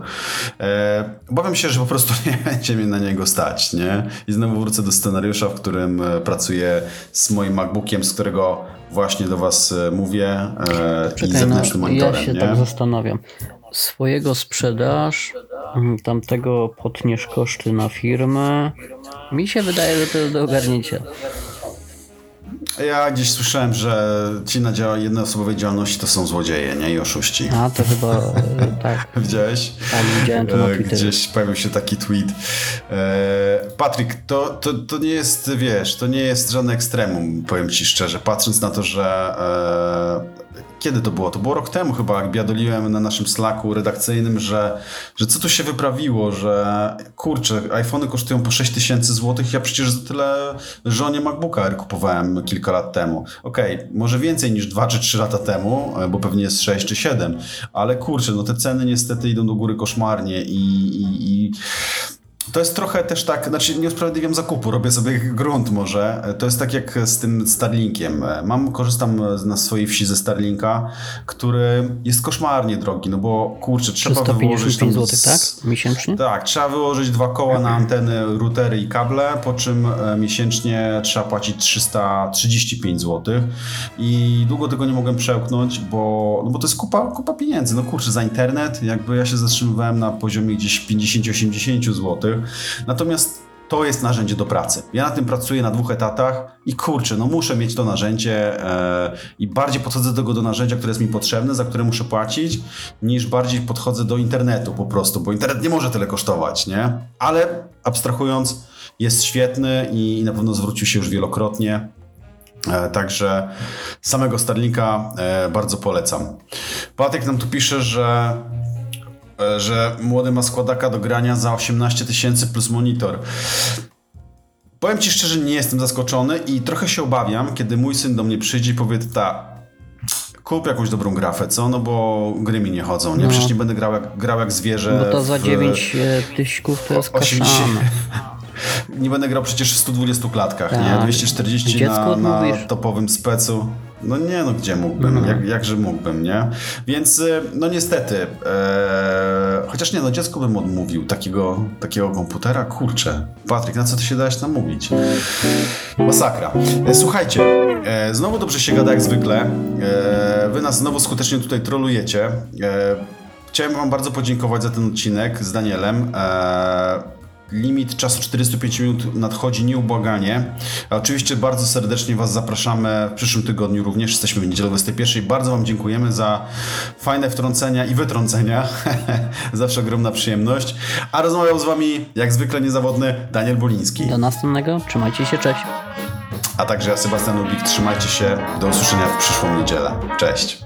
E, obawiam się, że po prostu nie będzie mnie na niego stać, nie? I znowu wrócę do scenariusza, w którym e, pracuję z moim MacBookiem, z którego właśnie do Was mówię i Czekaj, no, zewnętrznym ja monitorem, się nie? tak zastanawiam. Swojego sprzedaż, mm, tamtego potniesz koszty na firmę. Mi się wydaje, że to jest do ogarnięcia. Ja gdzieś słyszałem, że ci na dzia- jednoosobowej działalności to są złodzieje, nie? I oszuści. A to chyba e, tak. Widziałeś? Tak, widziałem to na E, Twitterze. Gdzieś pojawił się taki tweet. E, Patryk, to, to, to nie jest, wiesz, to nie jest żadne ekstremum, powiem ci szczerze, patrząc na to, że kiedy to było? To było rok temu chyba, jak biadoliłem na naszym Slacku redakcyjnym, że, że co tu się wyprawiło, że kurczę, iPhony kosztują po 6 tysięcy złotych, ja przecież za tyle żonie MacBooka Air kupowałem kilka lat temu. Okej, może więcej niż 2 czy 3 lata temu, e, bo pewnie jest 6 czy 7, ale kurczę, no te ceny niestety idą do góry koszmarnie i, i, i to jest trochę też tak, znaczy nie usprawiedliwiam zakupu, robię sobie grunt może. To jest tak jak z tym Starlinkiem. Mam, korzystam na swojej wsi ze Starlinka, który jest koszmarnie drogi, no bo kurczę, trzeba wyłożyć tam... 355 zł, tak? Miesięcznie? tak, trzeba wyłożyć dwa koła na anteny, routery i kable, po czym e, miesięcznie trzeba płacić 335 zł i długo tego nie mogłem przełknąć, bo, no bo to jest kupa, kupa pieniędzy. No kurczę, za internet jakby ja się zatrzymywałem na poziomie gdzieś 50-80 zł, natomiast to jest narzędzie do pracy. Ja na tym pracuję na dwóch etatach i kurczę, no muszę mieć to narzędzie e, i bardziej podchodzę do tego do narzędzia, które jest mi potrzebne, za które muszę płacić, niż bardziej podchodzę do internetu po prostu, bo internet nie może tyle kosztować, nie? Ale abstrahując, jest świetny i na pewno zwrócił się już wielokrotnie. E, Także samego Starlinka e, bardzo polecam. Patryk nam tu pisze, że, że młody ma składaka do grania za 18 tysięcy plus monitor. Powiem Ci szczerze, nie jestem zaskoczony i trochę się obawiam, kiedy mój syn do mnie przyjdzie i powie, ta, kup jakąś dobrą grafę, co? No bo gry mi nie chodzą, nie? No. Przecież nie będę grał jak, grał jak zwierzę. No to za w- 9 tysiąków to jest 80. kaszana. Nie będę grał przecież w 120 klatkach, nie? Tak. 240 Dziecku na, na topowym specu. No nie, no gdzie mógłbym? No. Jak, jakże mógłbym, nie? Więc y, no niestety, e, chociaż nie, no dziecko bym odmówił takiego, takiego komputera, kurczę. Patryk, na co ty się dałeś namówić? Masakra. E, słuchajcie, e, znowu dobrze się gada jak zwykle. E, wy nas znowu skutecznie tutaj trolujecie. E, chciałem wam bardzo podziękować za ten odcinek z Danielem. Limit czasu 45 minut nadchodzi nieubłaganie. Oczywiście bardzo serdecznie Was zapraszamy w przyszłym tygodniu również. Jesteśmy w niedzielę 21. Bardzo Wam dziękujemy za fajne wtrącenia i wytrącenia. Zawsze ogromna przyjemność. A rozmawiał z Wami jak zwykle niezawodny Daniel Boliński. Do następnego, trzymajcie się, cześć. A także ja, Sebastian Lubik. Trzymajcie się. Do usłyszenia w przyszłą niedzielę. Cześć.